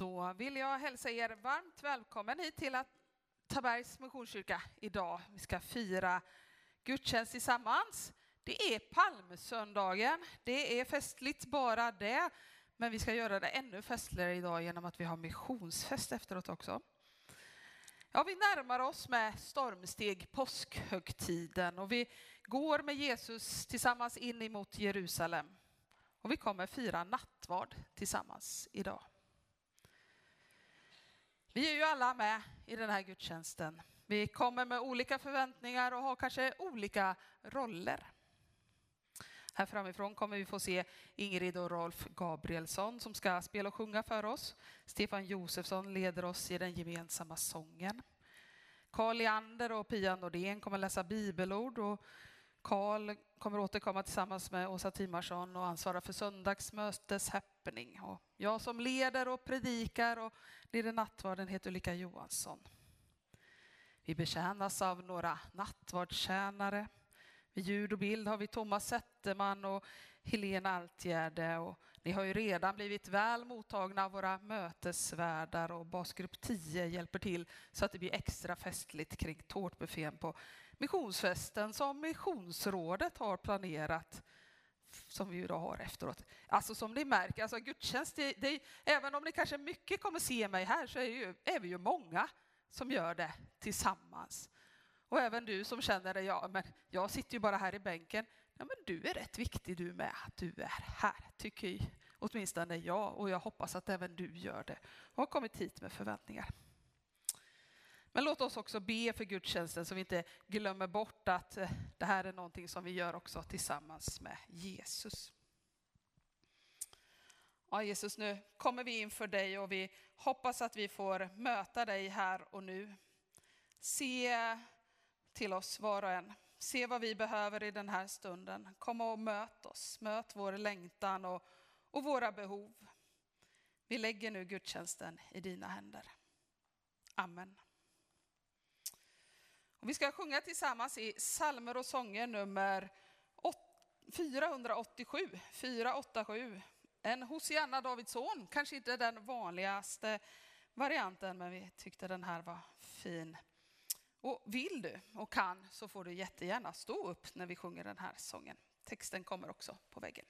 Då vill jag hälsa er varmt välkommen hit till att Tabergs Missionskyrka idag. Vi ska fira gudstjänst tillsammans. Det är palmsöndagen. Det är festligt bara det, men vi ska göra det ännu festligare idag genom att vi har missionsfest efteråt också. Ja, vi närmar oss med stormsteg påskhögtiden och vi går med Jesus tillsammans in emot Jerusalem. Och vi kommer fira nattvard tillsammans idag. Vi är ju alla med i den här gudstjänsten. Vi kommer med olika förväntningar och har kanske olika roller. Här framifrån kommer vi få se Ingrid och Rolf Gabrielsson som ska spela och sjunga för oss. Stefan Josefsson leder oss i den gemensamma sången. Karl Leander och Pia Nordén kommer läsa bibelord och Karl kommer återkomma tillsammans med Åsa Timarsson och ansvara för söndagsmötes happening. Och jag som leder och predikar och leder nattvarden heter Ulrika Johansson. Vi betjänas av några nattvardstjänare. Vid ljud och bild har vi Thomas Zetterman och Helena Altgärde. Och ni har ju redan blivit väl mottagna av våra mötesvärdar och basgrupp 10 hjälper till så att det blir extra festligt kring tårtbuffén på missionsfesten som Missionsrådet har planerat som vi idag har efteråt. Alltså som ni märker, alltså gudstjänst, det, det, även om ni kanske mycket kommer se mig här så är, ju, är vi ju många som gör det tillsammans. Och även du som känner dig, ja men jag sitter ju bara här i bänken. Ja men du är rätt viktig du med att du är här, tycker åtminstone jag och jag hoppas att även du gör det och har kommit hit med förväntningar. Men låt oss också be för gudstjänsten så vi inte glömmer bort att eh, det här är någonting som vi gör också tillsammans med Jesus. Ja, Jesus, nu kommer vi inför dig och vi hoppas att vi får möta dig här och nu. Se till oss var och en. Se vad vi behöver i den här stunden. Kom och möt oss. Möt vår längtan och, och våra behov. Vi lägger nu gudstjänsten i dina händer. Amen. Och vi ska sjunga tillsammans i salmer och sånger nummer 487, 487. En Hosianna Davidsson, kanske inte den vanligaste varianten, men vi tyckte den här var fin. Och vill du och kan så får du jättegärna stå upp när vi sjunger den här sången. Texten kommer också på väggen.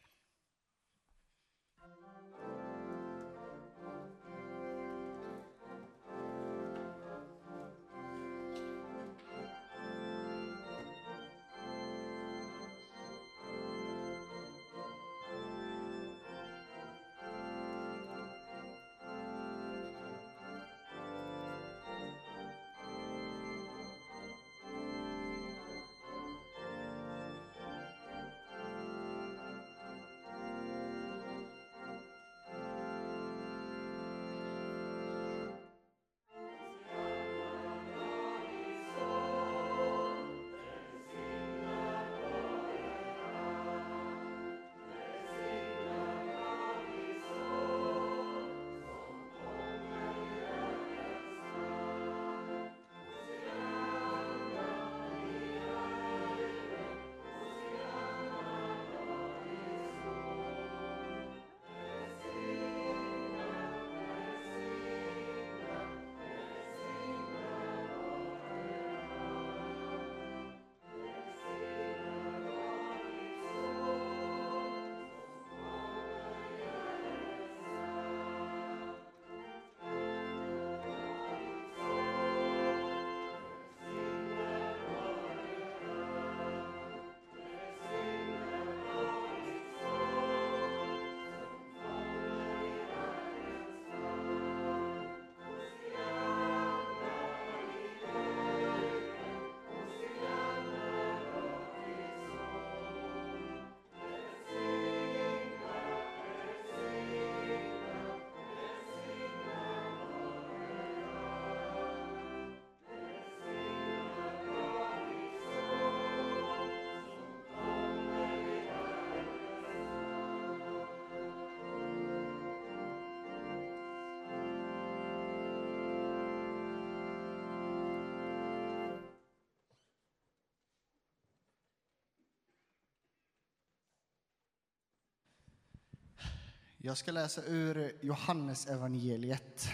Jag ska läsa ur Johannes evangeliet,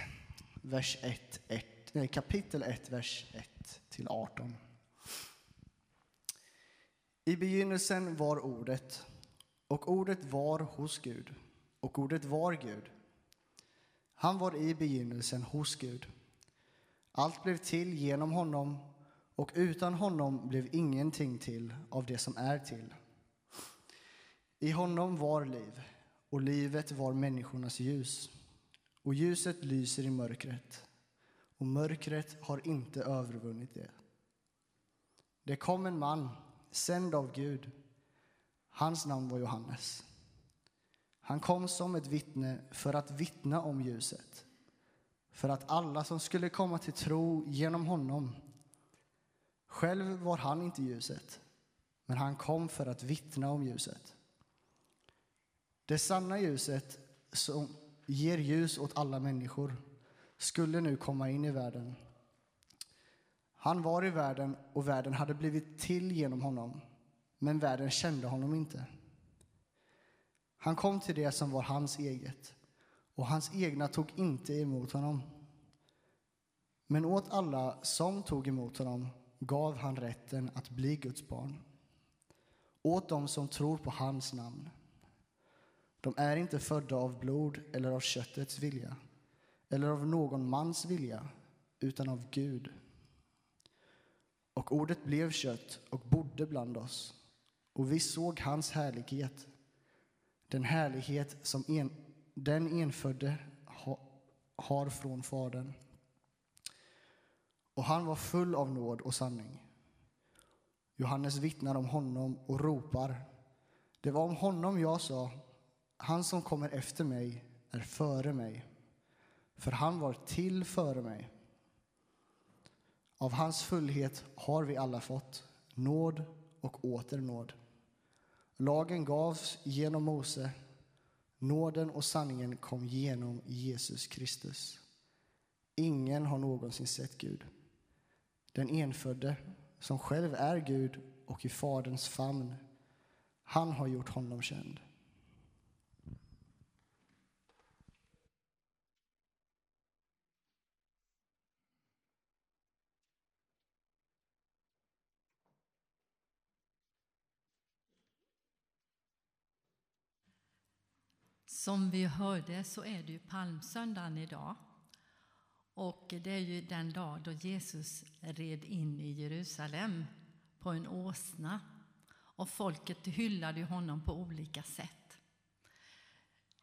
vers 1, 1, kapitel 1, vers 1 till 18. I begynnelsen var ordet, och ordet var hos Gud, och ordet var Gud. Han var i begynnelsen hos Gud. Allt blev till genom honom, och utan honom blev ingenting till av det som är till. I honom var liv, och livet var människornas ljus. Och ljuset lyser i mörkret, och mörkret har inte övervunnit det. Det kom en man, sänd av Gud. Hans namn var Johannes. Han kom som ett vittne för att vittna om ljuset, för att alla som skulle komma till tro genom honom. Själv var han inte ljuset, men han kom för att vittna om ljuset. Det sanna ljuset som ger ljus åt alla människor skulle nu komma in i världen. Han var i världen och världen hade blivit till genom honom, men världen kände honom inte. Han kom till det som var hans eget, och hans egna tog inte emot honom. Men åt alla som tog emot honom gav han rätten att bli Guds barn, åt dem som tror på hans namn. De är inte födda av blod eller av köttets vilja eller av någon mans vilja, utan av Gud. Och ordet blev kött och bodde bland oss, och vi såg hans härlighet, den härlighet som en, den enfödde ha, har från Fadern. Och han var full av nåd och sanning. Johannes vittnar om honom och ropar. Det var om honom jag sa, han som kommer efter mig är före mig, för han var till före mig. Av hans fullhet har vi alla fått nåd och åter nåd. Lagen gavs genom Mose, nåden och sanningen kom genom Jesus Kristus. Ingen har någonsin sett Gud. Den enfödde, som själv är Gud och i Faderns famn, han har gjort honom känd. Som vi hörde så är det ju palmsöndagen idag. Och det är ju den dag då Jesus red in i Jerusalem på en åsna. Och folket hyllade honom på olika sätt.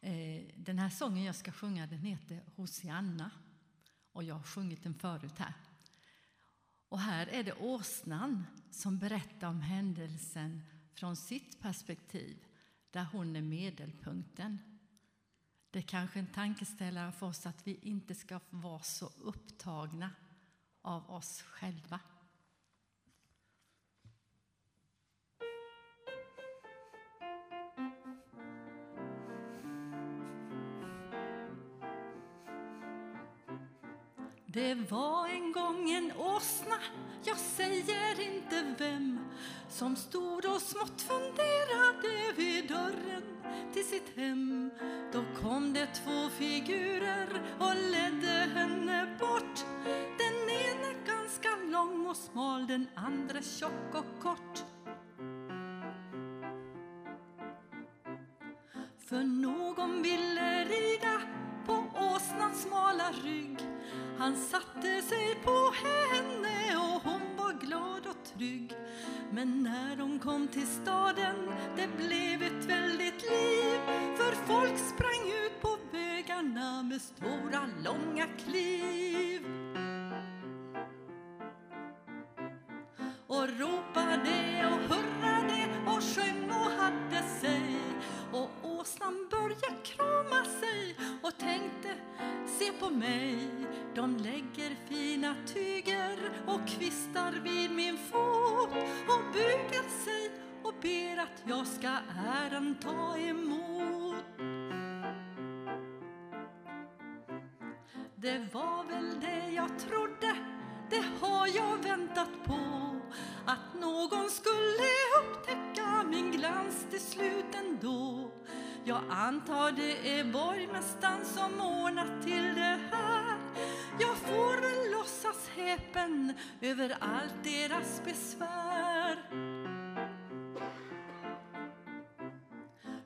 Eh, den här sången jag ska sjunga den heter Hosianna. Och jag har sjungit den förut här. Och här är det åsnan som berättar om händelsen från sitt perspektiv, där hon är medelpunkten. Det är kanske en tankeställare för oss att vi inte ska vara så upptagna av oss själva. Det var en gång en åsna, jag säger inte vem som stod och smått funderade vid dörren till sitt hem. Då kom det två figurer och ledde henne bort. Den ena ganska lång och smal, den andra tjock och kort. För någon ville rida på åsnans smala rygg. Han satte sig på henne och hon var glad och trygg. Men när de kom till staden, det blev ett väldigt liv. För folk sprang ut på vägarna med stora, långa kliv. Och ropade och hurrade och sjöng och hade sig. Och åsnan började krama sig och tänkte, se på mig. Och kvistar vid min fot och bugar sig och ber att jag ska äran ta emot. Det var väl det jag trodde, det har jag väntat på att någon skulle upptäcka min glans till slut ändå. Jag antar det är borgmästaren som ordnat till det här. Jag får väl låtsas häpen över allt deras besvär.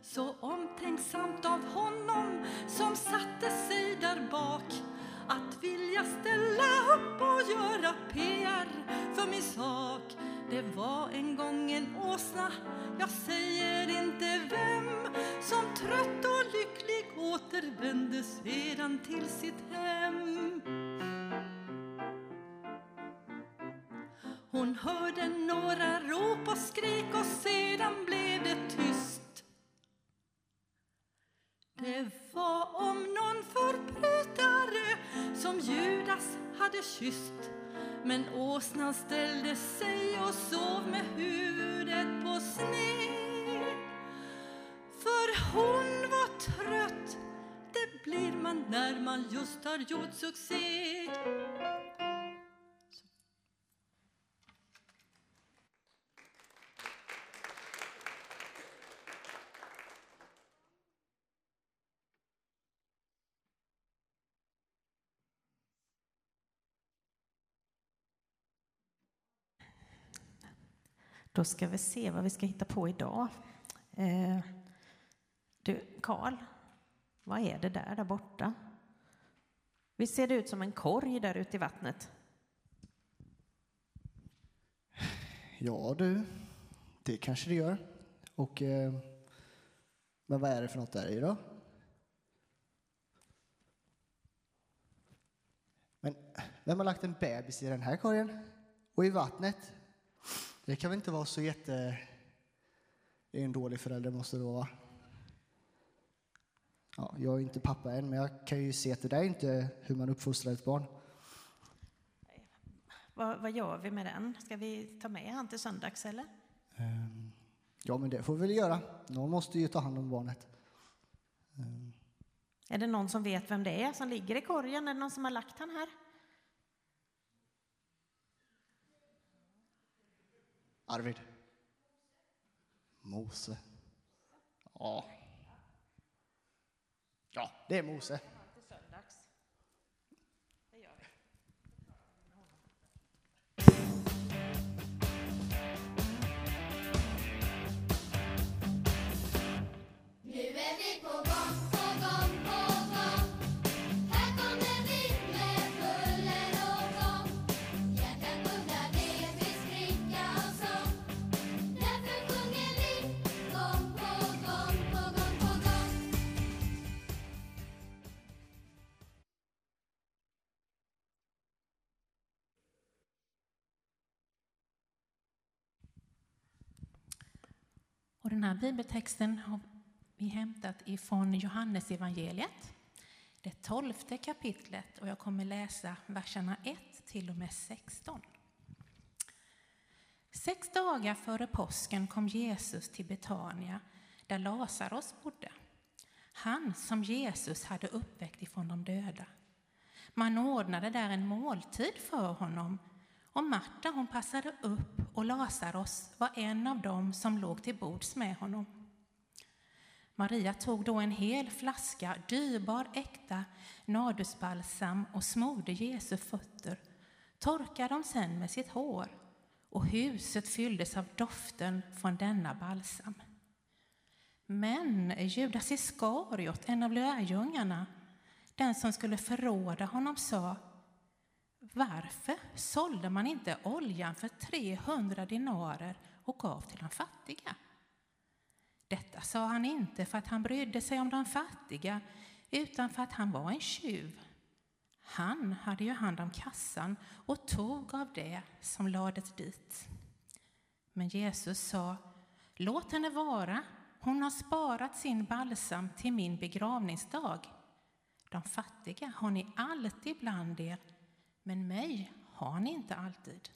Så omtänksamt av honom som satte sig där bak att vilja ställa upp och göra PR för min sak. Det var en gång en åsna, jag säger inte vem som trött och lycklig återvände sedan till sitt hem. Hon hörde några rop och skrik och sedan blev det tyst. Det var om någon förbrytare som Judas hade kysst. Men åsnan ställde sig och sov med huvudet på sned. För hon var trött, det blir man när man just har gjort succé. Då ska vi se vad vi ska hitta på idag. Eh, du, Karl, vad är det där, där borta? Visst ser det ut som en korg där ute i vattnet? Ja du, det kanske det gör. Och, eh, men vad är det för något där i då? Men vem har lagt en bebis i den här korgen? Och i vattnet? Det kan väl inte vara så jätte... Det är en dålig förälder måste det vara. Ja, jag är inte pappa än, men jag kan ju se att det där är inte hur man uppfostrar ett barn. Vad, vad gör vi med den? Ska vi ta med han till söndags eller? Ehm, Ja, men det får vi väl göra. Någon måste ju ta hand om barnet. Ehm, Är det någon som vet vem det är som ligger i korgen? Är det någon som har lagt han här? Arvid. Mose. Ja. Ja, det är Mose. Den här bibeltexten har vi hämtat ifrån Johannes evangeliet, det tolfte kapitlet och jag kommer läsa verserna 1 till och med 16. Sex dagar före påsken kom Jesus till Betania där Lazarus bodde. Han som Jesus hade uppväckt ifrån de döda. Man ordnade där en måltid för honom och Marta hon passade upp och Lazarus var en av dem som låg till bords med honom. Maria tog då en hel flaska dyrbar äkta nardusbalsam och smorde Jesu fötter, torkade dem sen med sitt hår och huset fylldes av doften från denna balsam. Men Judas Iskariot, en av lärjungarna, den som skulle förråda honom, sa varför sålde man inte oljan för 300 dinarer och gav till de fattiga? Detta sa han inte för att han brydde sig om de fattiga, utan för att han var en tjuv. Han hade ju hand om kassan och tog av det som lades dit. Men Jesus sa, låt henne vara, hon har sparat sin balsam till min begravningsdag. De fattiga har ni alltid bland er, men mig har ni inte alltid.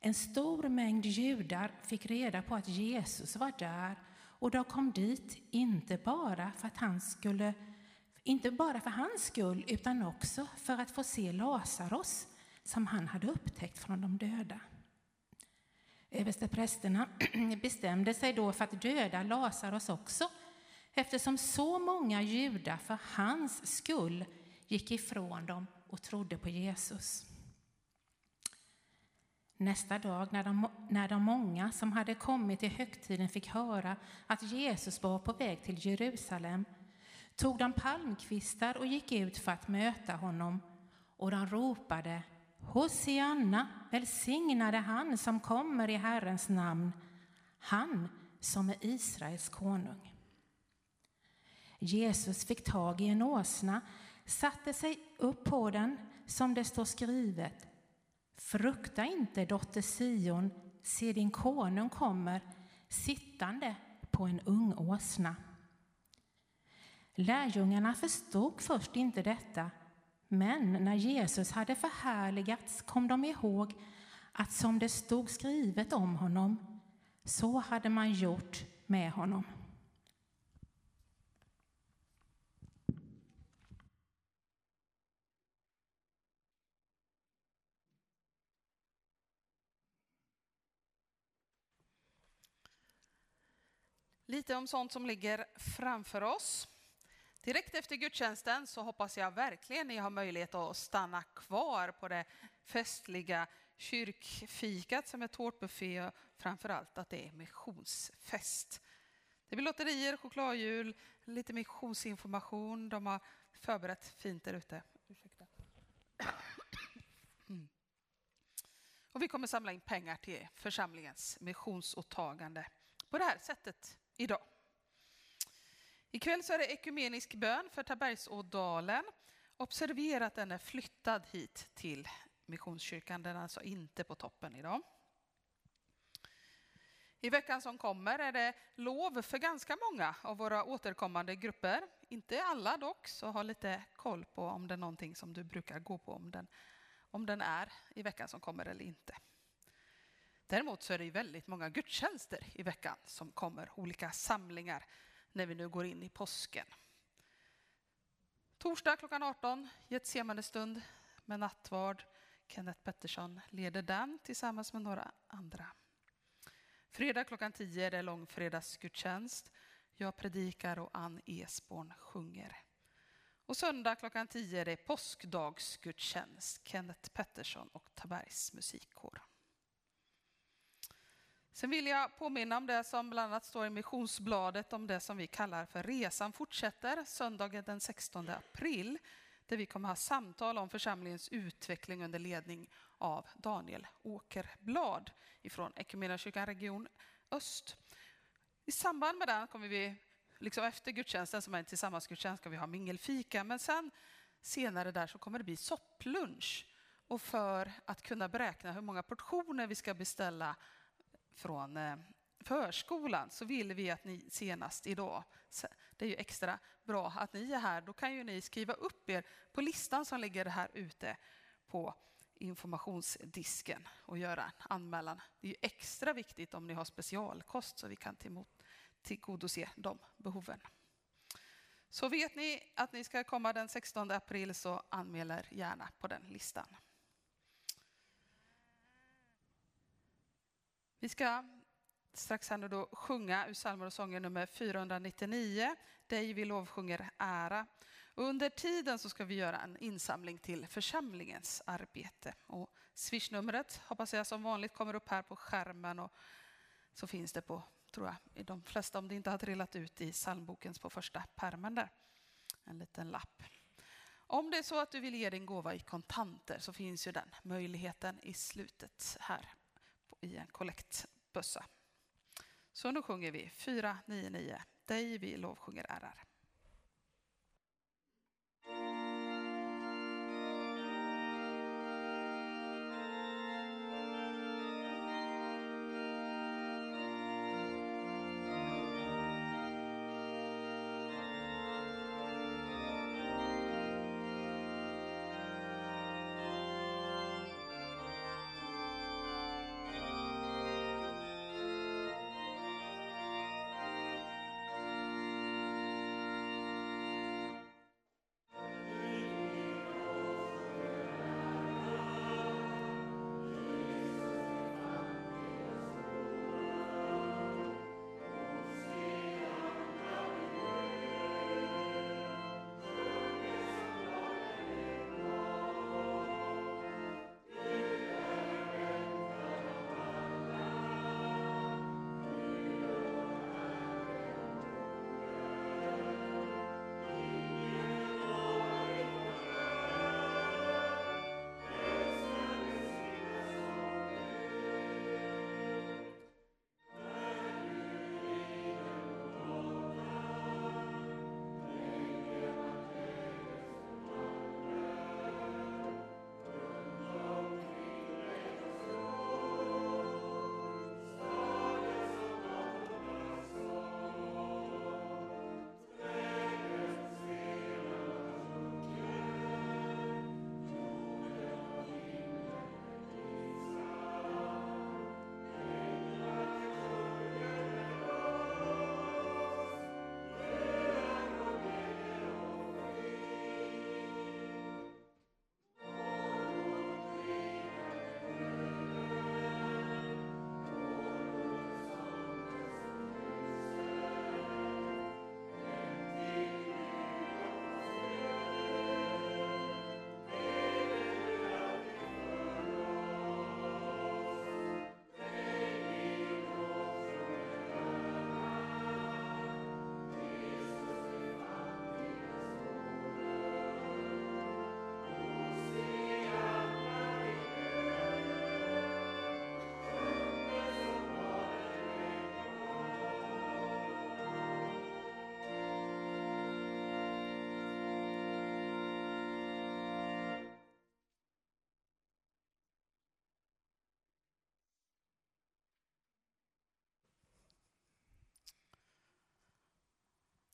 En stor mängd judar fick reda på att Jesus var där och de kom dit inte bara för att han skulle inte bara för hans skull utan också för att få se Lazarus som han hade upptäckt från de döda. Översteprästerna bestämde sig då för att döda Lazarus också eftersom så många judar för hans skull gick ifrån dem och trodde på Jesus. Nästa dag när de, när de många som hade kommit till högtiden fick höra att Jesus var på väg till Jerusalem tog de palmkvistar och gick ut för att möta honom och de ropade Hosianna, välsignade han som kommer i Herrens namn, han som är Israels konung. Jesus fick tag i en åsna, satte sig upp på den, som det står skrivet. Frukta inte, dotter Sion, se din konung kommer sittande på en ung åsna. Lärjungarna förstod först inte detta, men när Jesus hade förhärligats kom de ihåg att som det stod skrivet om honom, så hade man gjort med honom. Lite om sånt som ligger framför oss. Direkt efter gudstjänsten så hoppas jag verkligen ni har möjlighet att stanna kvar på det festliga kyrkfikat som är tårtbuffé och framför allt att det är missionsfest. Det blir lotterier, chokladhjul, lite missionsinformation. De har förberett fint där ute. Ursäkta. Mm. Och vi kommer samla in pengar till församlingens missionsåtagande på det här sättet idag. Ikväll så är det ekumenisk bön för Tabergsådalen. Observera att den är flyttad hit till Missionskyrkan, den är alltså inte på toppen idag. I veckan som kommer är det lov för ganska många av våra återkommande grupper. Inte alla dock, så ha lite koll på om det är någonting som du brukar gå på, om den, om den är i veckan som kommer eller inte. Däremot så är det väldigt många gudstjänster i veckan som kommer, olika samlingar när vi nu går in i påsken. Torsdag klockan 18, Getsemanestund med nattvard. Kenneth Pettersson leder den tillsammans med några andra. Fredag klockan 10 är det långfredagsgudstjänst. Jag predikar och Ann Esborn sjunger. Och söndag klockan 10 är det påskdagsgudstjänst. Kenneth Pettersson och Tabergs musikkår. Sen vill jag påminna om det som bland annat står i missionsbladet om det som vi kallar för Resan fortsätter söndagen den 16 april där vi kommer ha samtal om församlingens utveckling under ledning av Daniel Åkerblad ifrån Equmeniakyrkan Region Öst. I samband med den kommer vi, liksom efter gudstjänsten som är en tillsammansgudstjänst, ska vi ha mingelfika. Men sen senare där så kommer det bli sopplunch. Och för att kunna beräkna hur många portioner vi ska beställa från eh, förskolan så vill vi att ni senast idag, det är ju extra bra att ni är här, då kan ju ni skriva upp er på listan som ligger här ute på informationsdisken och göra en anmälan. Det är ju extra viktigt om ni har specialkost så vi kan tillgodose de behoven. Så vet ni att ni ska komma den 16 april så anmäl er gärna på den listan. Vi ska strax här nu då sjunga ur psalmer och sånger nummer 499, Dig vi lovsjunger ära. Och under tiden så ska vi göra en insamling till församlingens arbete. Och Swishnumret hoppas jag som vanligt kommer upp här på skärmen och så finns det på, tror jag, i de flesta om det inte har trillat ut i psalmbokens på första pärmen där. En liten lapp. Om det är så att du vill ge din gåva i kontanter så finns ju den möjligheten i slutet här i en kollektbössa. Så nu sjunger vi 499, dig vi lovsjunger ärar.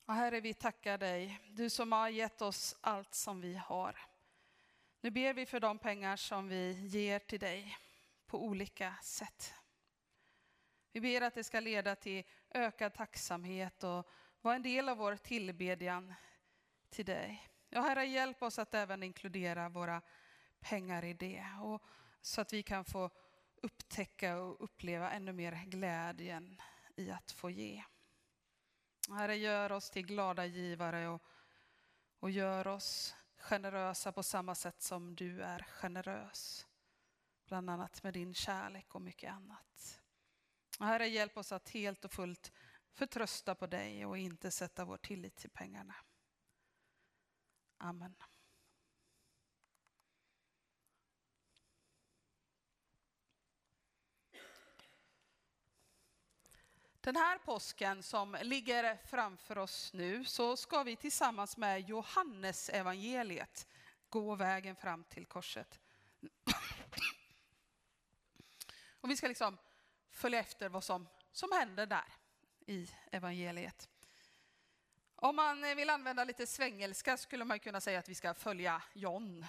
Och Herre, vi tackar dig, du som har gett oss allt som vi har. Nu ber vi för de pengar som vi ger till dig på olika sätt. Vi ber att det ska leda till ökad tacksamhet och vara en del av vår tillbedjan till dig. Ja, Herre, hjälp oss att även inkludera våra pengar i det och så att vi kan få upptäcka och uppleva ännu mer glädjen i att få ge. Herre, gör oss till glada givare och, och gör oss generösa på samma sätt som du är generös. Bland annat med din kärlek och mycket annat. Herre, hjälp oss att helt och fullt förtrösta på dig och inte sätta vår tillit till pengarna. Amen. Den här påsken som ligger framför oss nu så ska vi tillsammans med Johannes evangeliet gå vägen fram till korset. Och vi ska liksom följa efter vad som, som händer där i evangeliet. Om man vill använda lite svengelska skulle man kunna säga att vi ska följa John.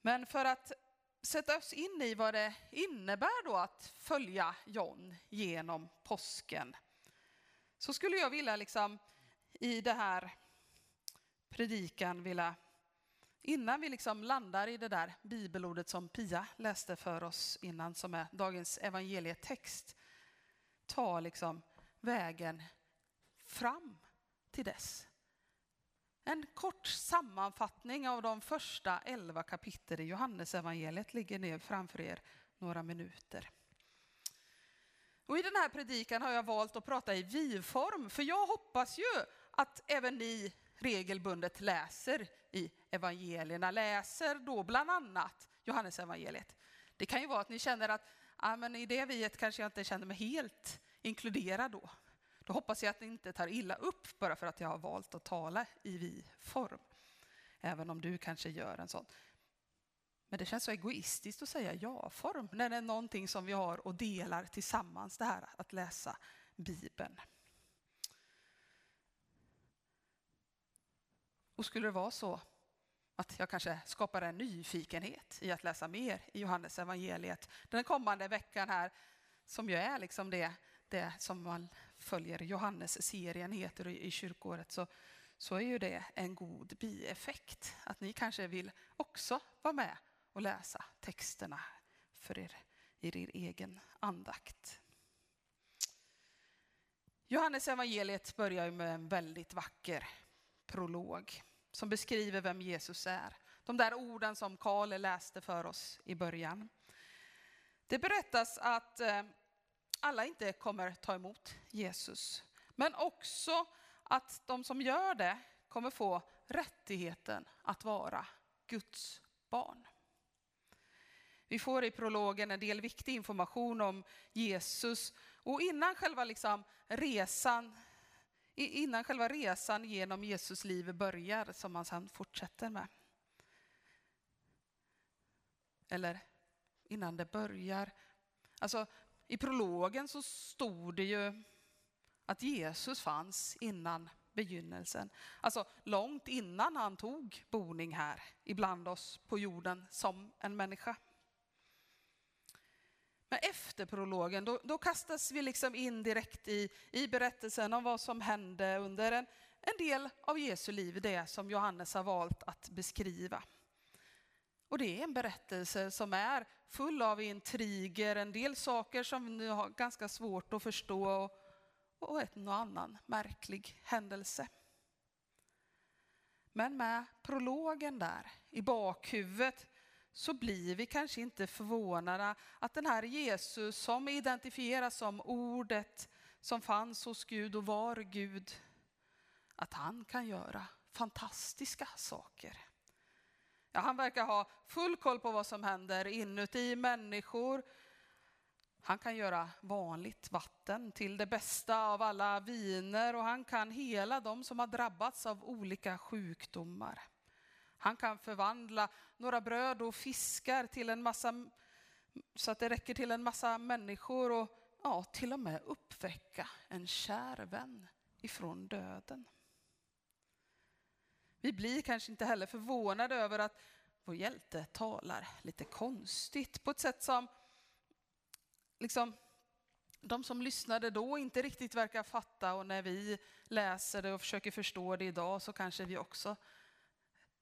Men för att sätta oss in i vad det innebär då att följa John genom påsken så skulle jag vilja liksom i det här predikan vilja Innan vi liksom landar i det där bibelordet som Pia läste för oss innan, som är dagens evangelietext, ta liksom vägen fram till dess. En kort sammanfattning av de första elva kapitlen i Johannesevangeliet ligger ner framför er några minuter. Och I den här predikan har jag valt att prata i vi-form, för jag hoppas ju att även ni regelbundet läser i evangelierna, läser då bland annat Johannesevangeliet. Det kan ju vara att ni känner att ah, men i det viet kanske jag inte känner mig helt inkluderad då. Då hoppas jag att ni inte tar illa upp bara för att jag har valt att tala i vi-form. Även om du kanske gör en sån. Men det känns så egoistiskt att säga ja-form när det är någonting som vi har och delar tillsammans, det här att läsa Bibeln. Och skulle det vara så att jag kanske skapar en nyfikenhet i att läsa mer i Johannes evangeliet den kommande veckan här, som ju är liksom det, det som man följer Johannes-serien heter i kyrkåret, så, så är ju det en god bieffekt. Att ni kanske vill också vara med och läsa texterna för er, i er egen andakt. Johannes evangeliet börjar med en väldigt vacker prolog som beskriver vem Jesus är. De där orden som Karl läste för oss i början. Det berättas att eh, alla inte kommer ta emot Jesus, men också att de som gör det kommer få rättigheten att vara Guds barn. Vi får i prologen en del viktig information om Jesus och innan själva liksom resan innan själva resan genom Jesus liv börjar, som man sedan fortsätter med. Eller innan det börjar. Alltså, i prologen så stod det ju att Jesus fanns innan begynnelsen. Alltså långt innan han tog boning här ibland oss på jorden som en människa. Men efter prologen, då, då kastas vi liksom in direkt i, i berättelsen om vad som hände under en, en del av Jesu liv, det som Johannes har valt att beskriva. Och det är en berättelse som är full av intriger, en del saker som nu har ganska svårt att förstå och, och en och annan märklig händelse. Men med prologen där i bakhuvudet så blir vi kanske inte förvånade att den här Jesus som identifieras som ordet som fanns hos Gud och var Gud, att han kan göra fantastiska saker. Ja, han verkar ha full koll på vad som händer inuti människor. Han kan göra vanligt vatten till det bästa av alla viner och han kan hela dem som har drabbats av olika sjukdomar. Han kan förvandla några bröd och fiskar till en massa, så att det räcker till en massa människor och ja, till och med uppväcka en kär vän ifrån döden. Vi blir kanske inte heller förvånade över att vår hjälte talar lite konstigt på ett sätt som liksom, de som lyssnade då inte riktigt verkar fatta och när vi läser det och försöker förstå det idag så kanske vi också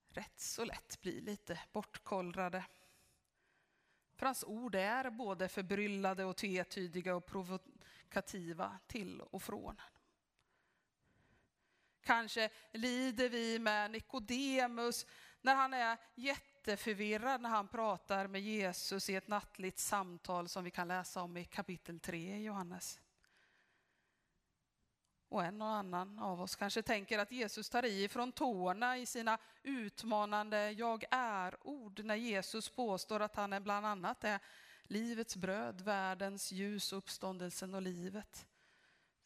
rätt så lätt blir lite bortkollrade. För hans ord är både förbryllade och tvetydiga och provokativa till och från. Kanske lider vi med Nikodemus när han är jätteförvirrad när han pratar med Jesus i ett nattligt samtal som vi kan läsa om i kapitel 3 i Johannes. Och en och annan av oss kanske tänker att Jesus tar i från tårna i sina utmanande jag är-ord när Jesus påstår att han är bland annat är livets bröd, världens ljus, uppståndelsen och livet.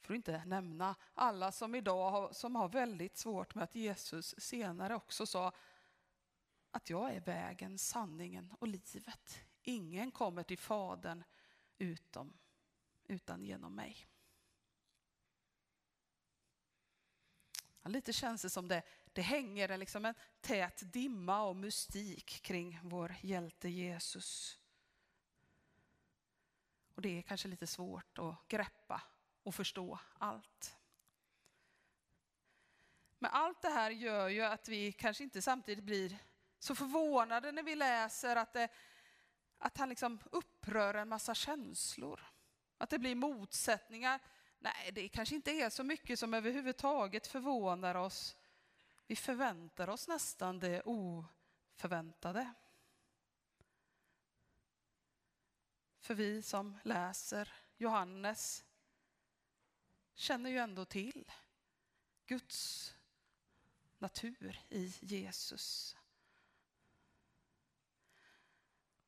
För att inte nämna alla som idag har, som har väldigt svårt med att Jesus senare också sa att jag är vägen, sanningen och livet. Ingen kommer till Fadern utom, utan genom mig. Ja, lite känns det som det, det hänger liksom en tät dimma och mystik kring vår hjälte Jesus. Och det är kanske lite svårt att greppa och förstå allt. Men allt det här gör ju att vi kanske inte samtidigt blir så förvånade när vi läser att, det, att han liksom upprör en massa känslor. Att det blir motsättningar. Nej, det kanske inte är så mycket som överhuvudtaget förvånar oss. Vi förväntar oss nästan det oförväntade. För vi som läser Johannes känner ju ändå till Guds natur i Jesus.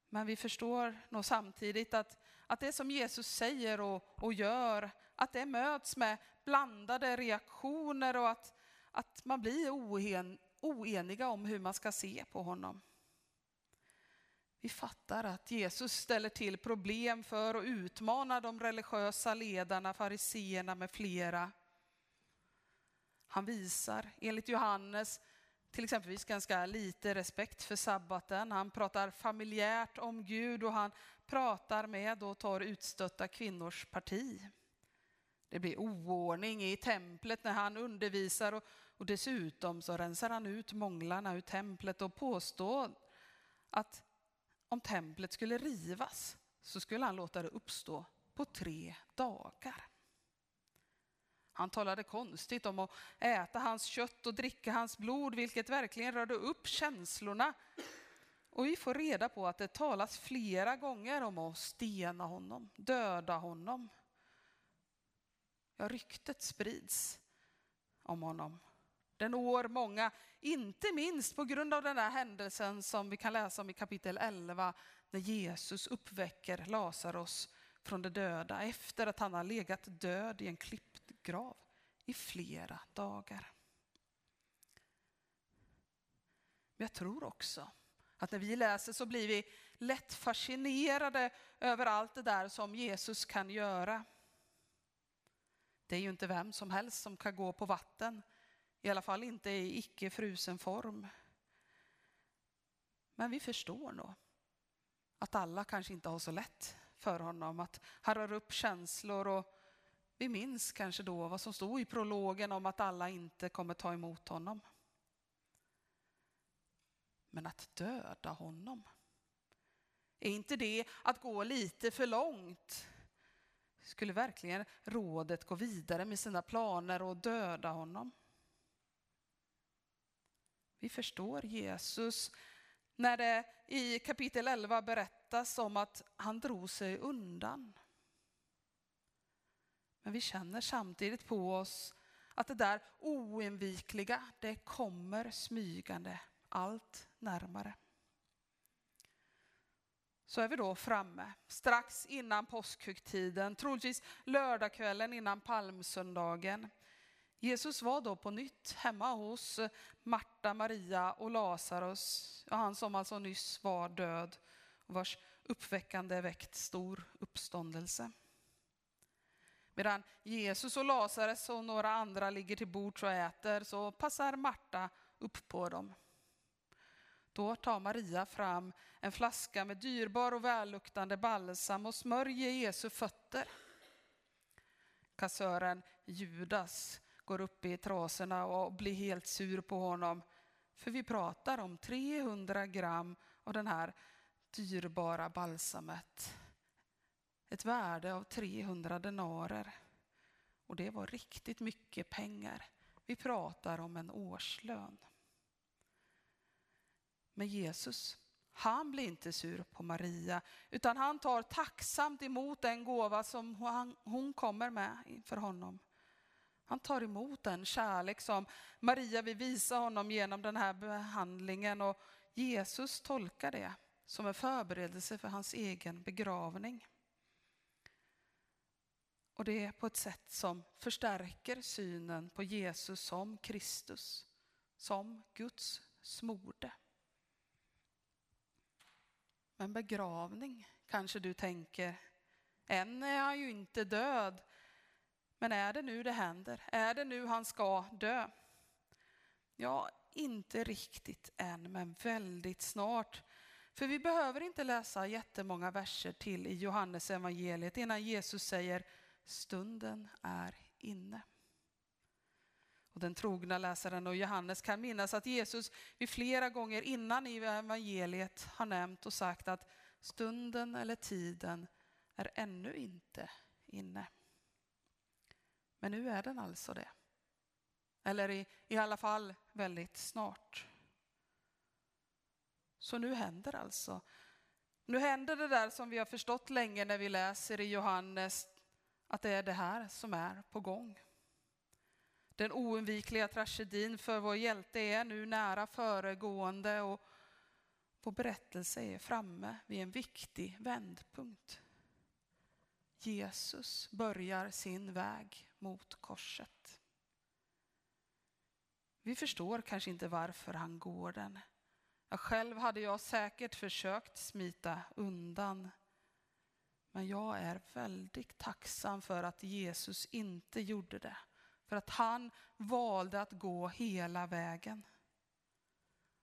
Men vi förstår nog samtidigt att, att det som Jesus säger och, och gör, att det möts med blandade reaktioner och att, att man blir oen, oeniga om hur man ska se på honom. Vi fattar att Jesus ställer till problem för och utmanar de religiösa ledarna, fariseerna med flera. Han visar, enligt Johannes, till exempelvis ganska lite respekt för sabbaten. Han pratar familjärt om Gud och han pratar med och tar utstötta kvinnors parti. Det blir oordning i templet när han undervisar och, och dessutom så rensar han ut månglarna ur templet och påstår att om templet skulle rivas så skulle han låta det uppstå på tre dagar. Han talade konstigt om att äta hans kött och dricka hans blod, vilket verkligen rörde upp känslorna. Och vi får reda på att det talas flera gånger om att stena honom, döda honom. Ja, ryktet sprids om honom. Den når många, inte minst på grund av den där händelsen som vi kan läsa om i kapitel 11, när Jesus uppväcker Lazarus från de döda efter att han har legat död i en klippt grav i flera dagar. Men jag tror också att när vi läser så blir vi lätt fascinerade över allt det där som Jesus kan göra. Det är ju inte vem som helst som kan gå på vatten, i alla fall inte i icke frusen form. Men vi förstår nog att alla kanske inte har så lätt för honom, att han rör upp känslor och vi minns kanske då vad som stod i prologen om att alla inte kommer ta emot honom. Men att döda honom, är inte det att gå lite för långt? Skulle verkligen rådet gå vidare med sina planer och döda honom? Vi förstår Jesus när det i kapitel 11 berättas om att han drog sig undan. Men vi känner samtidigt på oss att det där oinvikliga, det kommer smygande allt närmare. Så är vi då framme, strax innan påskhögtiden, troligtvis lördagskvällen innan palmsöndagen. Jesus var då på nytt hemma hos eh, Marta, Maria och Lazarus, han som alltså nyss var död och vars uppväckande väckt stor uppståndelse. Medan Jesus och Lazarus och några andra ligger till bords och äter så passar Marta upp på dem. Då tar Maria fram en flaska med dyrbar och välluktande balsam och smörjer Jesu fötter. Kassören Judas går upp i trasorna och blir helt sur på honom. För vi pratar om 300 gram av den här dyrbara balsamet. Ett värde av 300 denarer. Och det var riktigt mycket pengar. Vi pratar om en årslön. Men Jesus, han blir inte sur på Maria, utan han tar tacksamt emot den gåva som hon, kommer med inför honom. Han tar emot den kärlek som Maria vill visa honom genom den här behandlingen och Jesus tolkar det som en förberedelse för hans egen begravning. Och det är på ett sätt som förstärker synen på Jesus som Kristus, som Guds smorde. Men begravning, kanske du tänker, än är han ju inte död. Men är det nu det händer? Är det nu han ska dö? Ja, inte riktigt än, men väldigt snart. För vi behöver inte läsa jättemånga verser till i Johannes evangeliet innan Jesus säger stunden är inne. Och den trogna läsaren och Johannes kan minnas att Jesus vid flera gånger innan i evangeliet har nämnt och sagt att stunden eller tiden är ännu inte inne. Men nu är den alltså det. Eller i, i alla fall väldigt snart. Så nu händer alltså. Nu händer det där som vi har förstått länge när vi läser i Johannes, att det är det här som är på gång. Den oundvikliga tragedin för vår hjälte är nu nära föregående och vår berättelse är framme vid en viktig vändpunkt. Jesus börjar sin väg mot korset. Vi förstår kanske inte varför han går den. Själv hade jag säkert försökt smita undan. Men jag är väldigt tacksam för att Jesus inte gjorde det. För att han valde att gå hela vägen.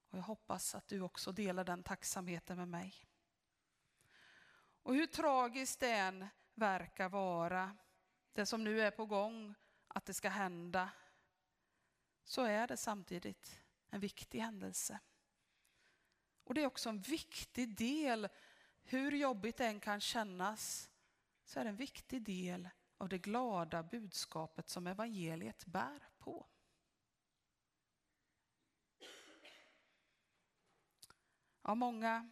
Och jag hoppas att du också delar den tacksamheten med mig. Och hur tragiskt det än verkar vara, det som nu är på gång att det ska hända, så är det samtidigt en viktig händelse. Och det är också en viktig del, hur jobbigt det än kan kännas, så är det en viktig del av det glada budskapet som evangeliet bär på. Ja, många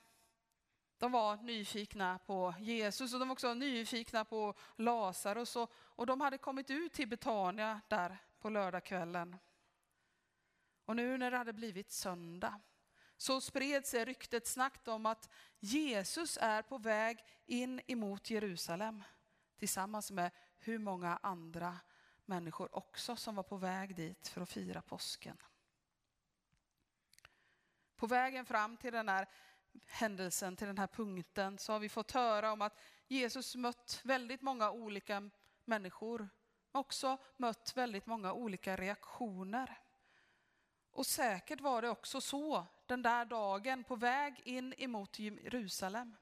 de var nyfikna på Jesus och de var också nyfikna på Lazarus och, och de hade kommit ut till Betania där på lördagskvällen. Och nu när det hade blivit söndag så spred sig ryktet snabbt om att Jesus är på väg in emot Jerusalem tillsammans med hur många andra människor också som var på väg dit för att fira påsken. På vägen fram till den här händelsen, till den här punkten, så har vi fått höra om att Jesus mött väldigt många olika människor, men också mött väldigt många olika reaktioner. Och säkert var det också så den där dagen på väg in emot Jerusalem.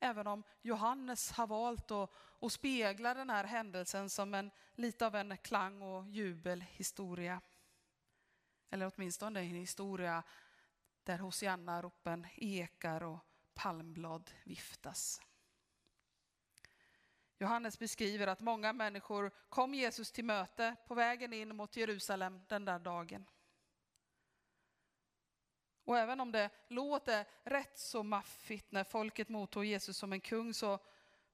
Även om Johannes har valt att, att spegla den här händelsen som en, lite av en klang och jubelhistoria. Eller åtminstone en historia där Hosianna-ropen ekar och palmblad viftas. Johannes beskriver att många människor kom Jesus till möte på vägen in mot Jerusalem den där dagen. Och även om det låter rätt så maffigt när folket mottog Jesus som en kung så,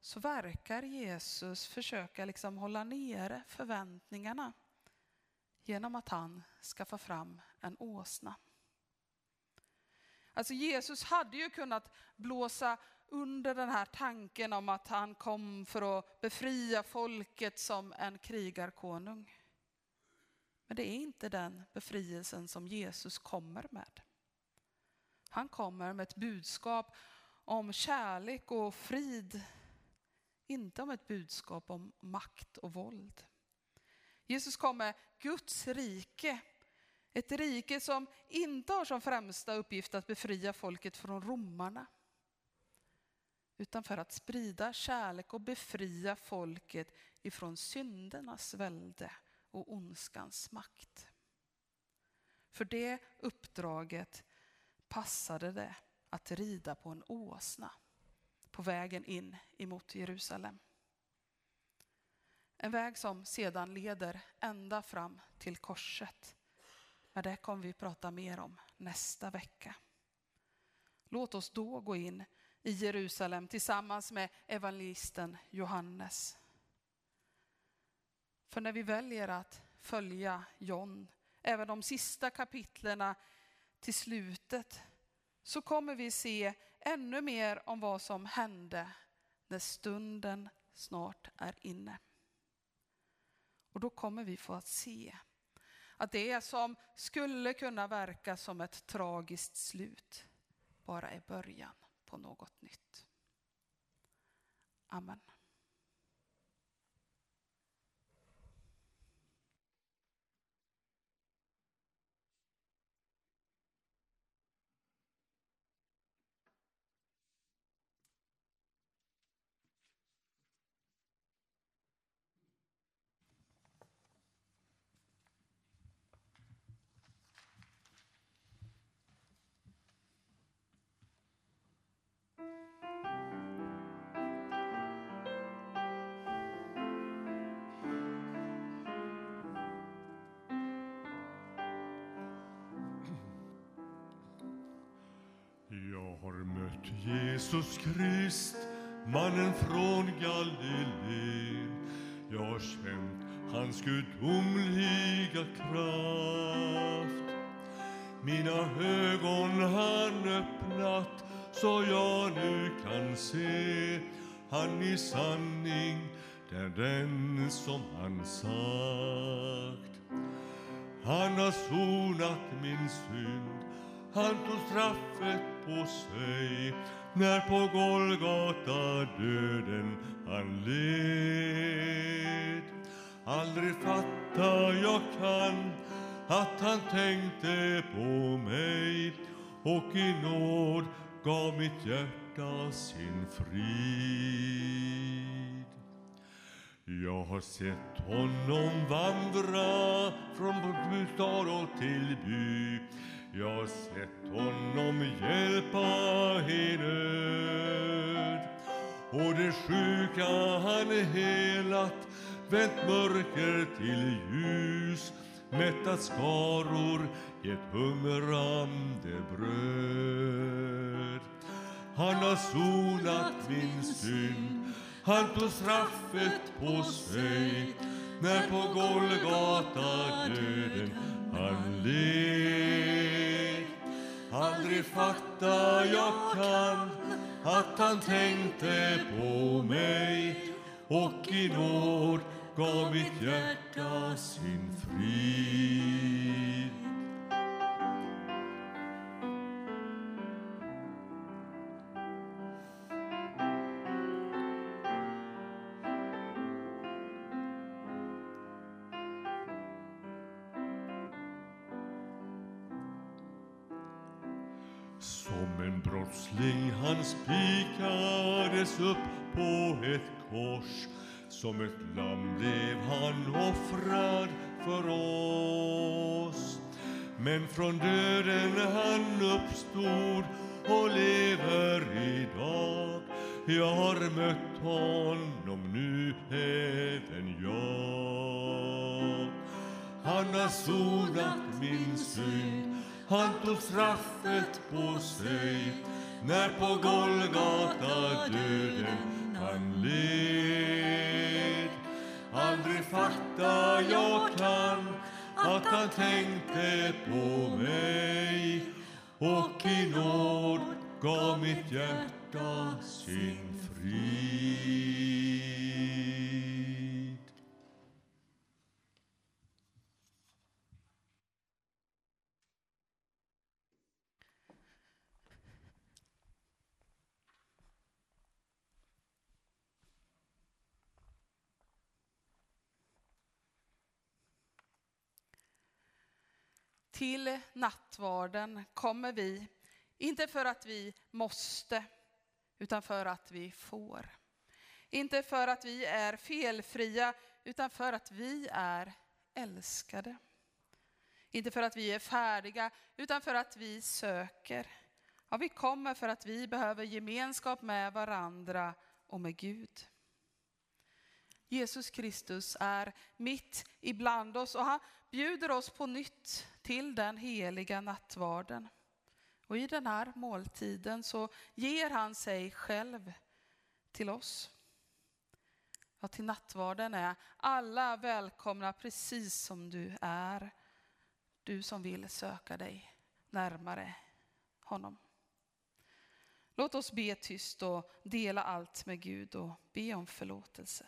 så verkar Jesus försöka liksom hålla nere förväntningarna genom att han skaffar fram en åsna. Alltså Jesus hade ju kunnat blåsa under den här tanken om att han kom för att befria folket som en krigarkonung. Men det är inte den befrielsen som Jesus kommer med. Han kommer med ett budskap om kärlek och frid inte om ett budskap om makt och våld. Jesus kom med Guds rike, ett rike som inte har som främsta uppgift att befria folket från romarna, utan för att sprida kärlek och befria folket ifrån syndernas välde och ondskans makt. För det uppdraget passade det att rida på en åsna på vägen in emot Jerusalem. En väg som sedan leder ända fram till korset. Men det kommer vi prata mer om nästa vecka. Låt oss då gå in i Jerusalem tillsammans med evangelisten Johannes. För när vi väljer att följa John, även de sista kapitlerna till slutet, så kommer vi se ännu mer om vad som hände när stunden snart är inne. Och då kommer vi få att se att det som skulle kunna verka som ett tragiskt slut bara är början på något nytt. Amen. Jesus Krist, mannen från Galileen. Jag har känt hans gudomliga kraft. Mina ögon han öppnat så jag nu kan se han i sanning, är den som han sagt. Han har sonat min synd, han tog straffet på sig när på Golgata döden han led. Aldrig fatta jag kan att han tänkte på mig och i nåd gav mitt hjärta sin frid. Jag har sett honom vandra från stad till by. Jag har sett honom hjälpa i nöd. Och det sjuka han helat, vänt mörker till ljus, mättat skaror, gett hungrande bröd. Han har sonat min synd, han tog straffet på sig när på Golgata döden han led. Aldrig fatta jag kan att han tänkte på mig och i nåd gav mitt hjärta sin frid. Som en brottsling han spikades upp på ett kors. Som ett lamm blev han offrad för oss. Men från döden han uppstod och lever idag. Jag har mött honom nu även jag. Han har sonat min synd han tog straffet på sig när på Golgata döden han led. Aldrig fatta jag kan att han tänkte på mig och i nåd gav mitt hjärta sin frid. Till nattvarden kommer vi, inte för att vi måste, utan för att vi får. Inte för att vi är felfria, utan för att vi är älskade. Inte för att vi är färdiga, utan för att vi söker. Ja, vi kommer för att vi behöver gemenskap med varandra och med Gud. Jesus Kristus är mitt ibland oss och han bjuder oss på nytt till den heliga nattvarden. Och i den här måltiden så ger han sig själv till oss. Ja, till nattvarden är alla välkomna precis som du är. Du som vill söka dig närmare honom. Låt oss be tyst och dela allt med Gud och be om förlåtelse.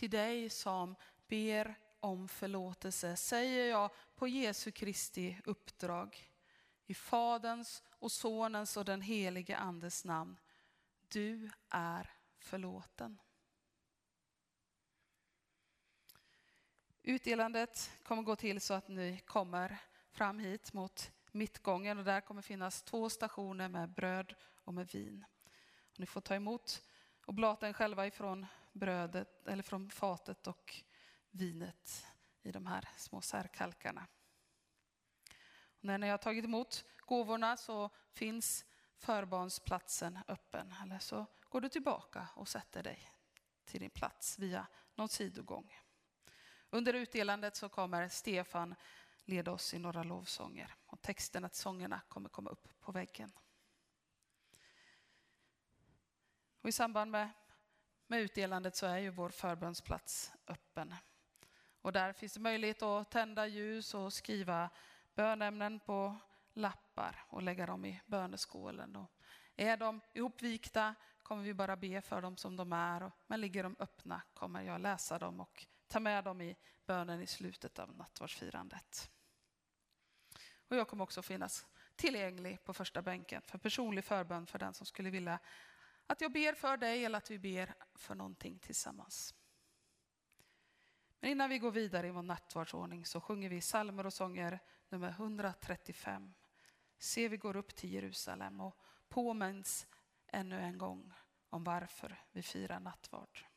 Till dig som ber om förlåtelse säger jag på Jesu Kristi uppdrag i Faderns och Sonens och den helige Andes namn. Du är förlåten. Utdelandet kommer gå till så att ni kommer fram hit mot mittgången och där kommer finnas två stationer med bröd och med vin. Ni får ta emot och blata själva ifrån brödet eller från fatet och vinet i de här små särkalkarna. Och när ni har tagit emot gåvorna så finns förbarnsplatsen öppen. Eller så går du tillbaka och sätter dig till din plats via någon sidogång. Under utdelandet så kommer Stefan leda oss i några lovsånger och texten att sångerna kommer komma upp på väggen. Och I samband med, med utdelandet så är ju vår förbönsplats öppen. Och där finns det möjlighet att tända ljus och skriva bönämnen på lappar och lägga dem i böneskålen. Och är de ihopvikta kommer vi bara be för dem som de är. Men ligger de öppna kommer jag läsa dem och ta med dem i bönen i slutet av nattvardsfirandet. Och jag kommer också finnas tillgänglig på första bänken för personlig förbön för den som skulle vilja att jag ber för dig eller att vi ber för någonting tillsammans. Men innan vi går vidare i vår nattvardsordning så sjunger vi psalmer och sånger nummer 135. Se vi går upp till Jerusalem och påminns ännu en gång om varför vi firar nattvard.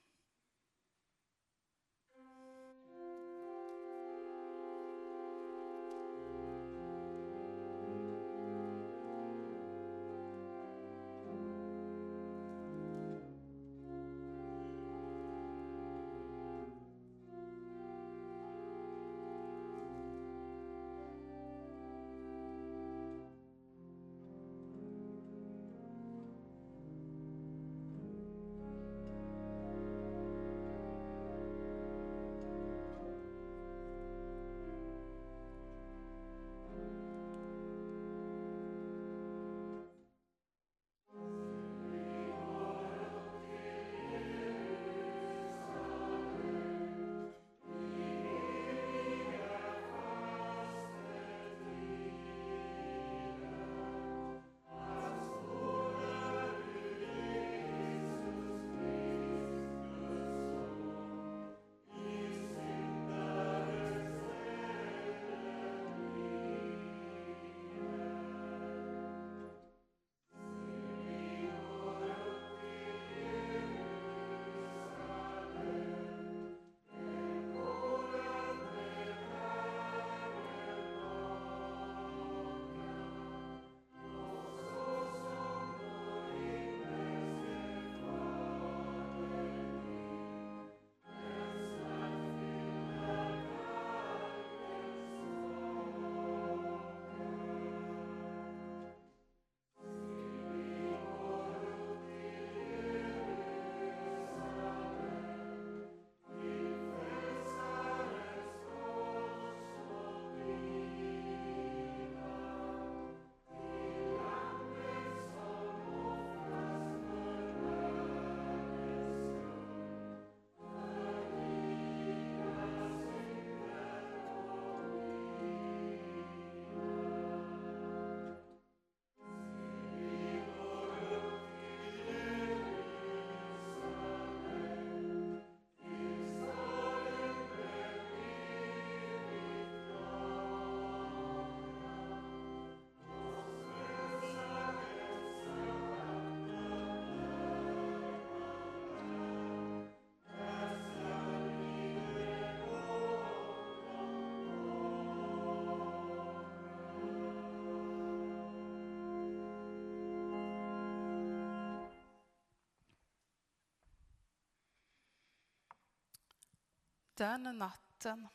Den natten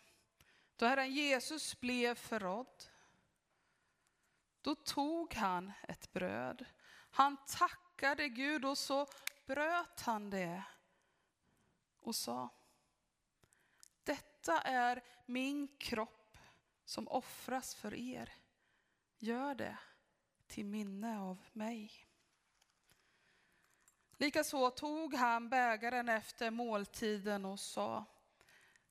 då Herren Jesus blev förrådd, då tog han ett bröd. Han tackade Gud och så bröt han det och sa Detta är min kropp som offras för er. Gör det till minne av mig. Likaså tog han bägaren efter måltiden och sa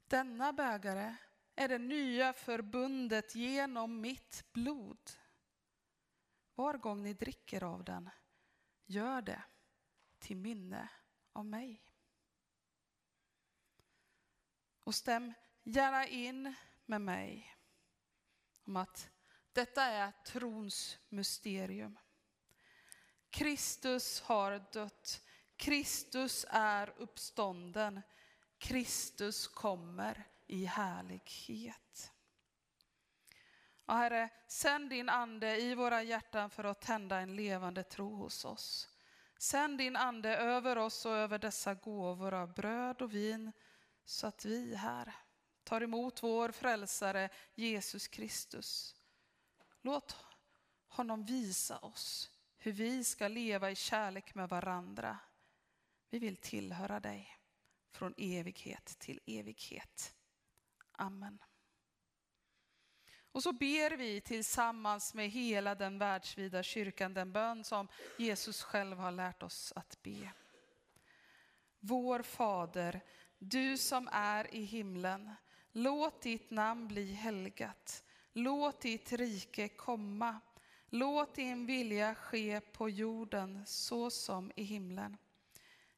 denna bägare är det nya förbundet genom mitt blod. Var gång ni dricker av den, gör det till minne av mig. Och stäm gärna in med mig om att detta är trons mysterium. Kristus har dött. Kristus är uppstånden. Kristus kommer i härlighet. Och herre, sänd din ande i våra hjärtan för att tända en levande tro hos oss. Sänd din ande över oss och över dessa gåvor av bröd och vin så att vi här tar emot vår frälsare Jesus Kristus. Låt honom visa oss hur vi ska leva i kärlek med varandra. Vi vill tillhöra dig från evighet till evighet. Amen. Och så ber vi tillsammans med hela den världsvida kyrkan den bön som Jesus själv har lärt oss att be. Vår Fader, du som är i himlen. Låt ditt namn bli helgat. Låt ditt rike komma. Låt din vilja ske på jorden så som i himlen.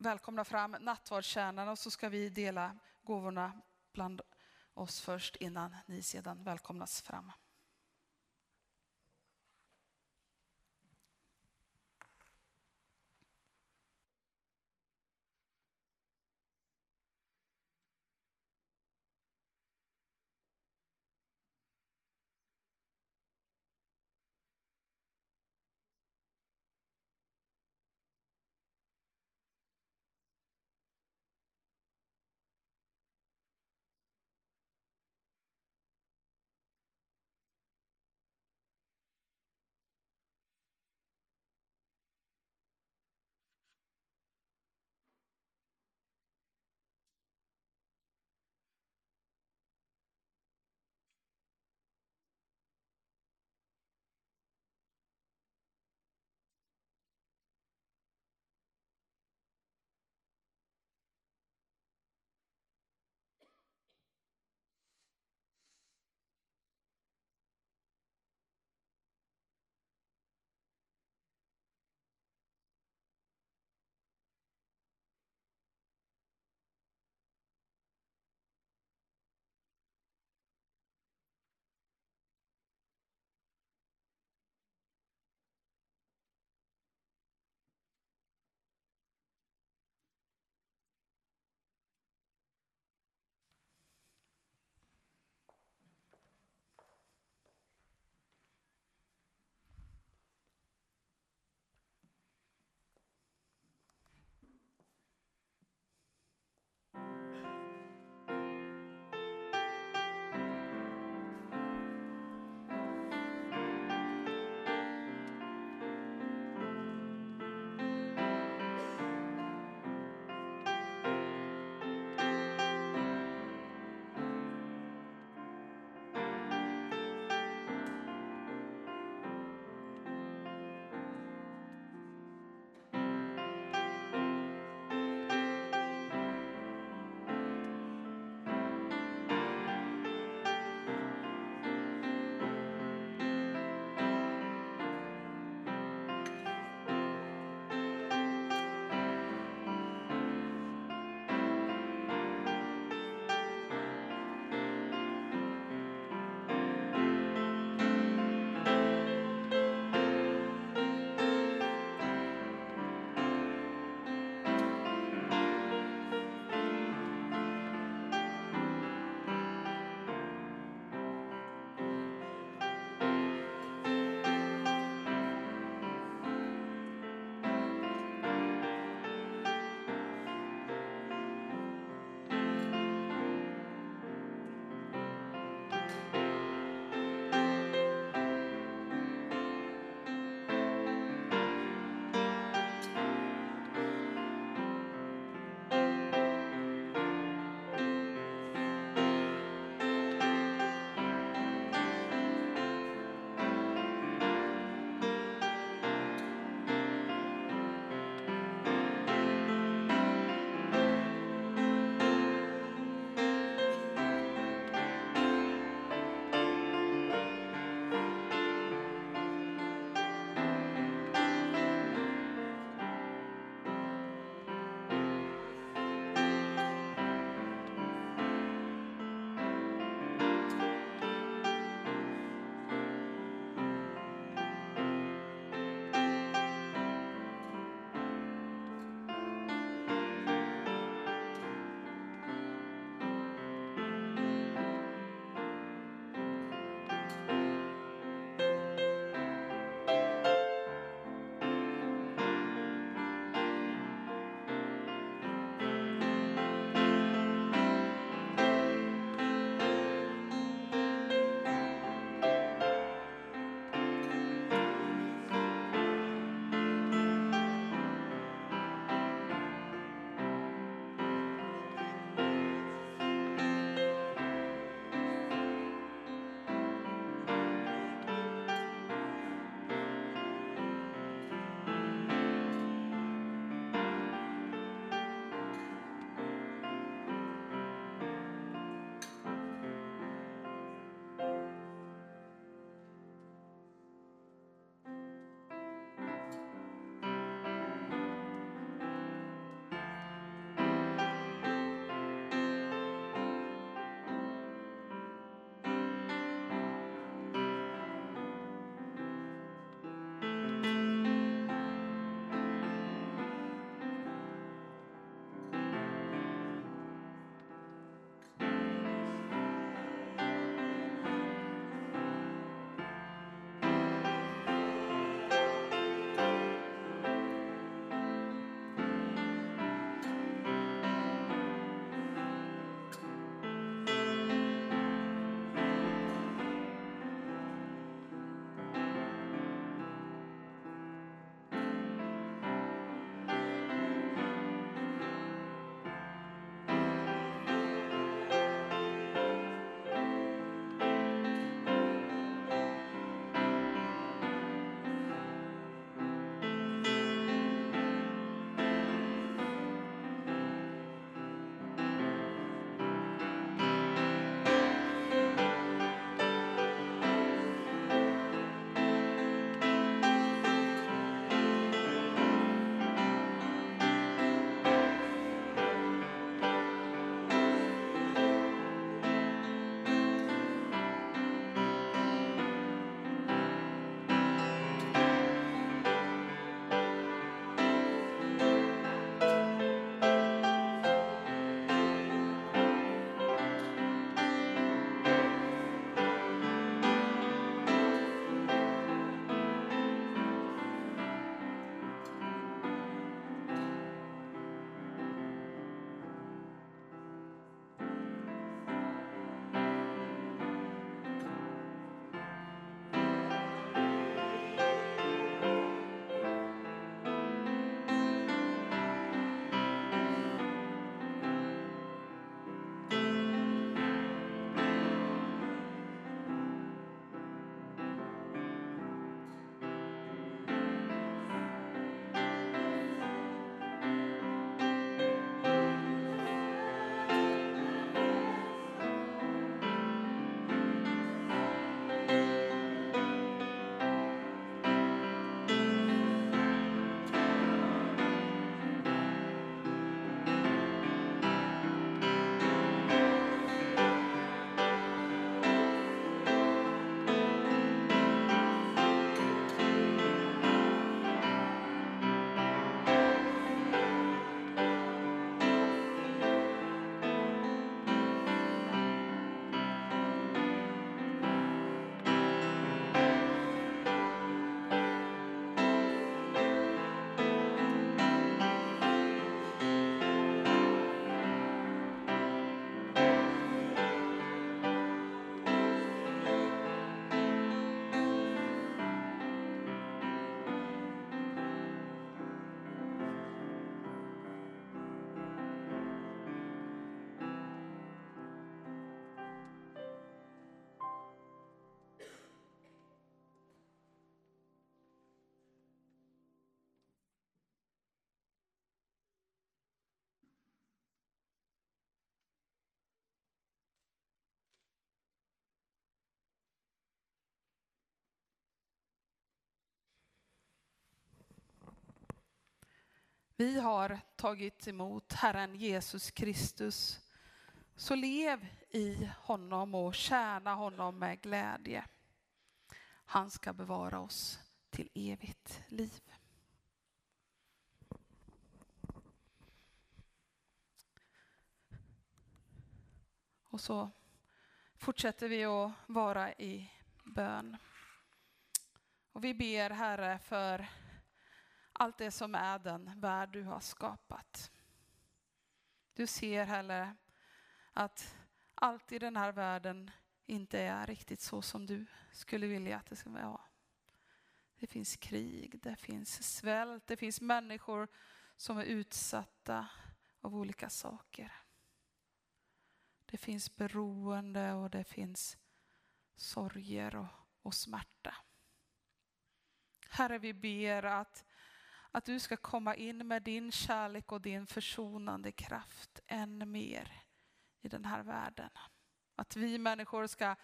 välkomna fram nattvardstjänaren och så ska vi dela gåvorna bland oss först innan ni sedan välkomnas fram. Vi har tagit emot Herren Jesus Kristus, så lev i honom och tjäna honom med glädje. Han ska bevara oss till evigt liv. Och så fortsätter vi att vara i bön. Och vi ber Herre för allt det som är den värld du har skapat. Du ser heller att allt i den här världen inte är riktigt så som du skulle vilja att det ska vara. Det finns krig, det finns svält, det finns människor som är utsatta av olika saker. Det finns beroende och det finns sorger och, och smärta. Herre, vi ber att, att du ska komma in med din kärlek och din försonande kraft än mer i den här världen. Att vi människor ska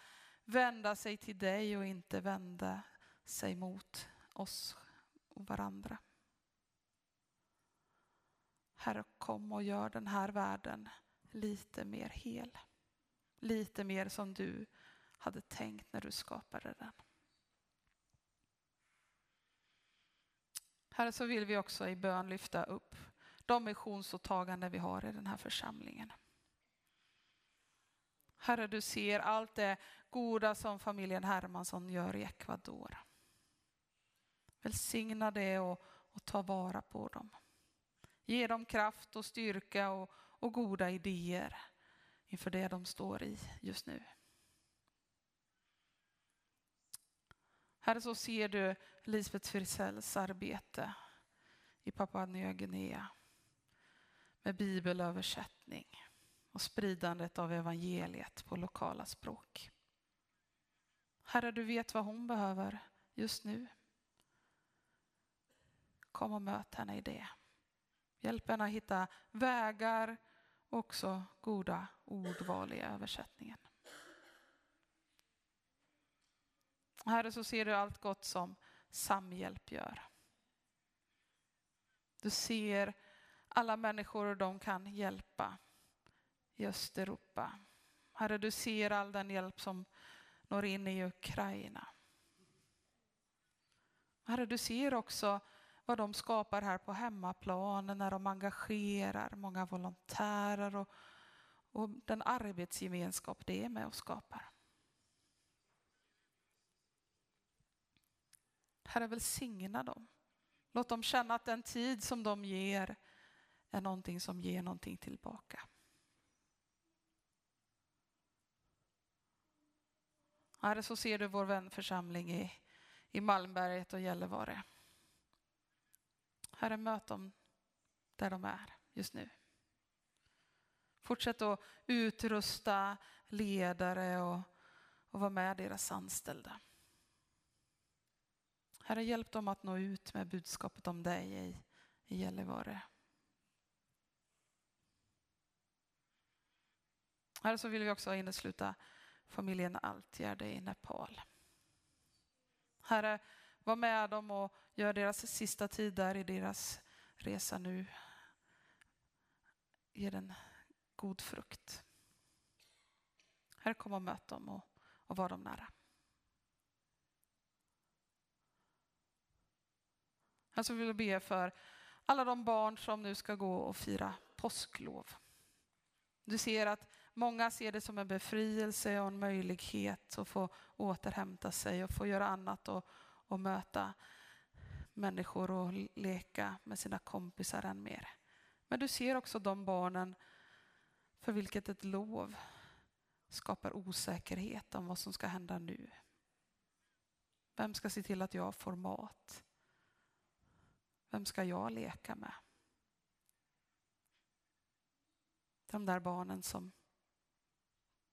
vända sig till dig och inte vända sig mot oss och varandra. Herre, kom och gör den här världen lite mer hel. Lite mer som du hade tänkt när du skapade den. Herre, så vill vi också i bön lyfta upp de missionsåtaganden vi har i den här församlingen. Herre, du ser allt det goda som familjen Hermansson gör i Ecuador. Välsigna det och, och ta vara på dem. Ge dem kraft och styrka och, och goda idéer inför det de står i just nu. Herre, så ser du Lisbeth Frisells arbete i Papua Nya Guinea med bibelöversättning och spridandet av evangeliet på lokala språk. Herre, du vet vad hon behöver just nu. Kom och möt henne i det. Hjälp henne att hitta vägar och också goda ordval i översättningen. Herre, så ser du allt gott som Samhjälp gör. Du ser alla människor de kan hjälpa i Östeuropa. Herre, du ser all den hjälp som når in i Ukraina. Herre, du ser också vad de skapar här på hemmaplan när de engagerar många volontärer och, och den arbetsgemenskap det är med och skapar. Herre, välsigna dem. Låt dem känna att den tid som de ger är någonting som ger någonting tillbaka. Herre, så ser du vår vänförsamling i, i Malmberget och Gällivare. Herre, möt dem där de är just nu. Fortsätt att utrusta ledare och, och vara med deras anställda. Herre, hjälp dem att nå ut med budskapet om dig i, i Gällivare. Herre, så vill vi också innesluta familjen Altgärde i Nepal. Herre, var med dem och gör deras sista tid där i deras resa nu. Ge den god frukt. Herre, kom och möt dem och, och var dem nära. Jag vill be för alla de barn som nu ska gå och fira påsklov. Du ser att många ser det som en befrielse och en möjlighet att få återhämta sig och få göra annat och, och möta människor och leka med sina kompisar än mer. Men du ser också de barnen för vilket ett lov skapar osäkerhet om vad som ska hända nu. Vem ska se till att jag får mat? Vem ska jag leka med? De där barnen som,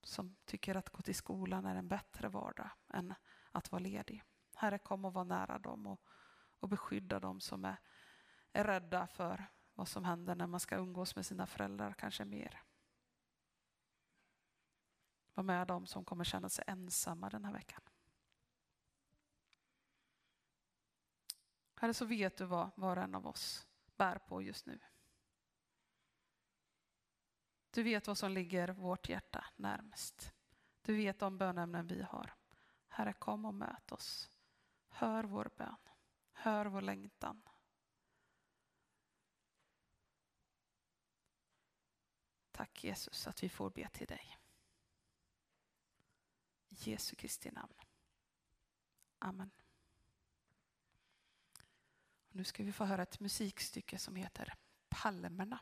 som tycker att gå till skolan är en bättre vardag än att vara ledig. Herre, kom och var nära dem och, och beskydda dem som är, är rädda för vad som händer när man ska umgås med sina föräldrar, kanske mer. Var med dem som kommer känna sig ensamma den här veckan. Herre, så vet du vad var och en av oss bär på just nu. Du vet vad som ligger vårt hjärta närmast. Du vet de bönämnen vi har. Herre, kom och möt oss. Hör vår bön. Hör vår längtan. Tack Jesus att vi får be till dig. I Jesu Kristi namn. Amen. Nu ska vi få höra ett musikstycke som heter Palmerna.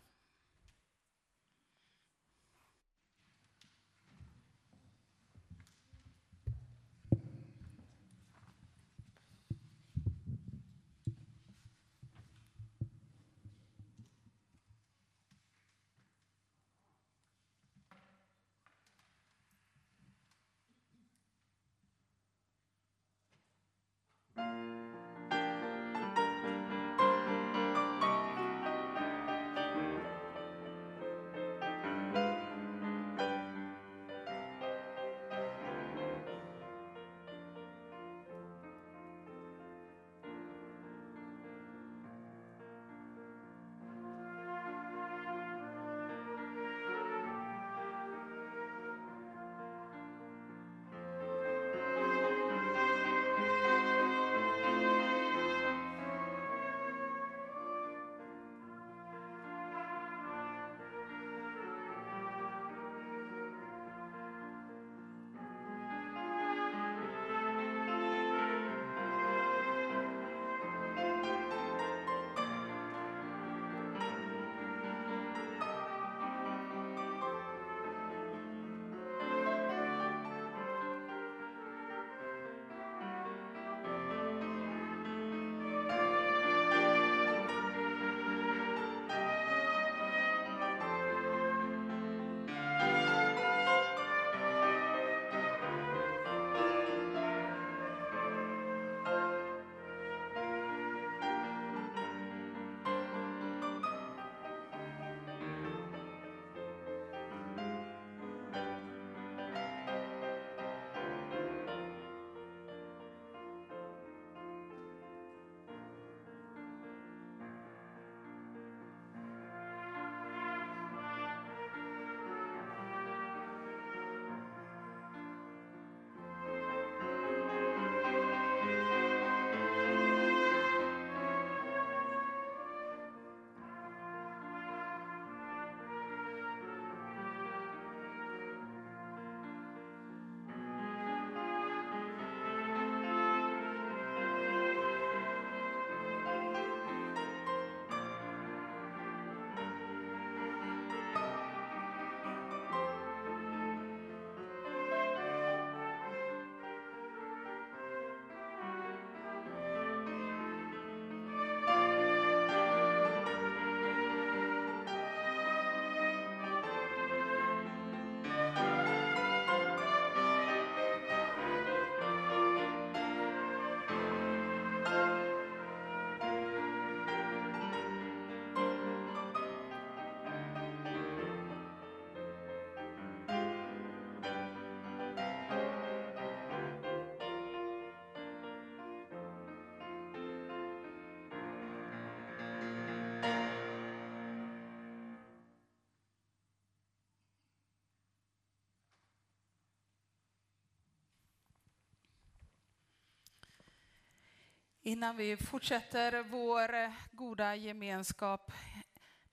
Innan vi fortsätter vår eh, goda gemenskap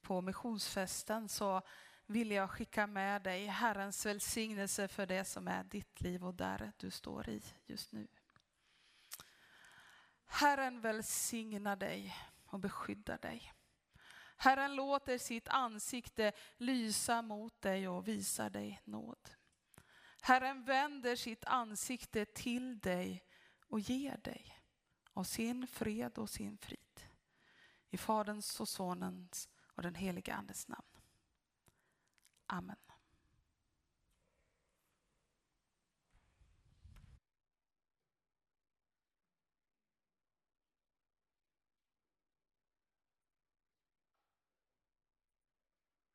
på missionsfesten så vill jag skicka med dig Herrens välsignelse för det som är ditt liv och där du står i just nu. Herren välsignar dig och beskyddar dig. Herren låter sitt ansikte lysa mot dig och visar dig nåd. Herren vänder sitt ansikte till dig och ger dig och sin fred och sin frid. I Faderns och Sonens och den helige Andes namn. Amen.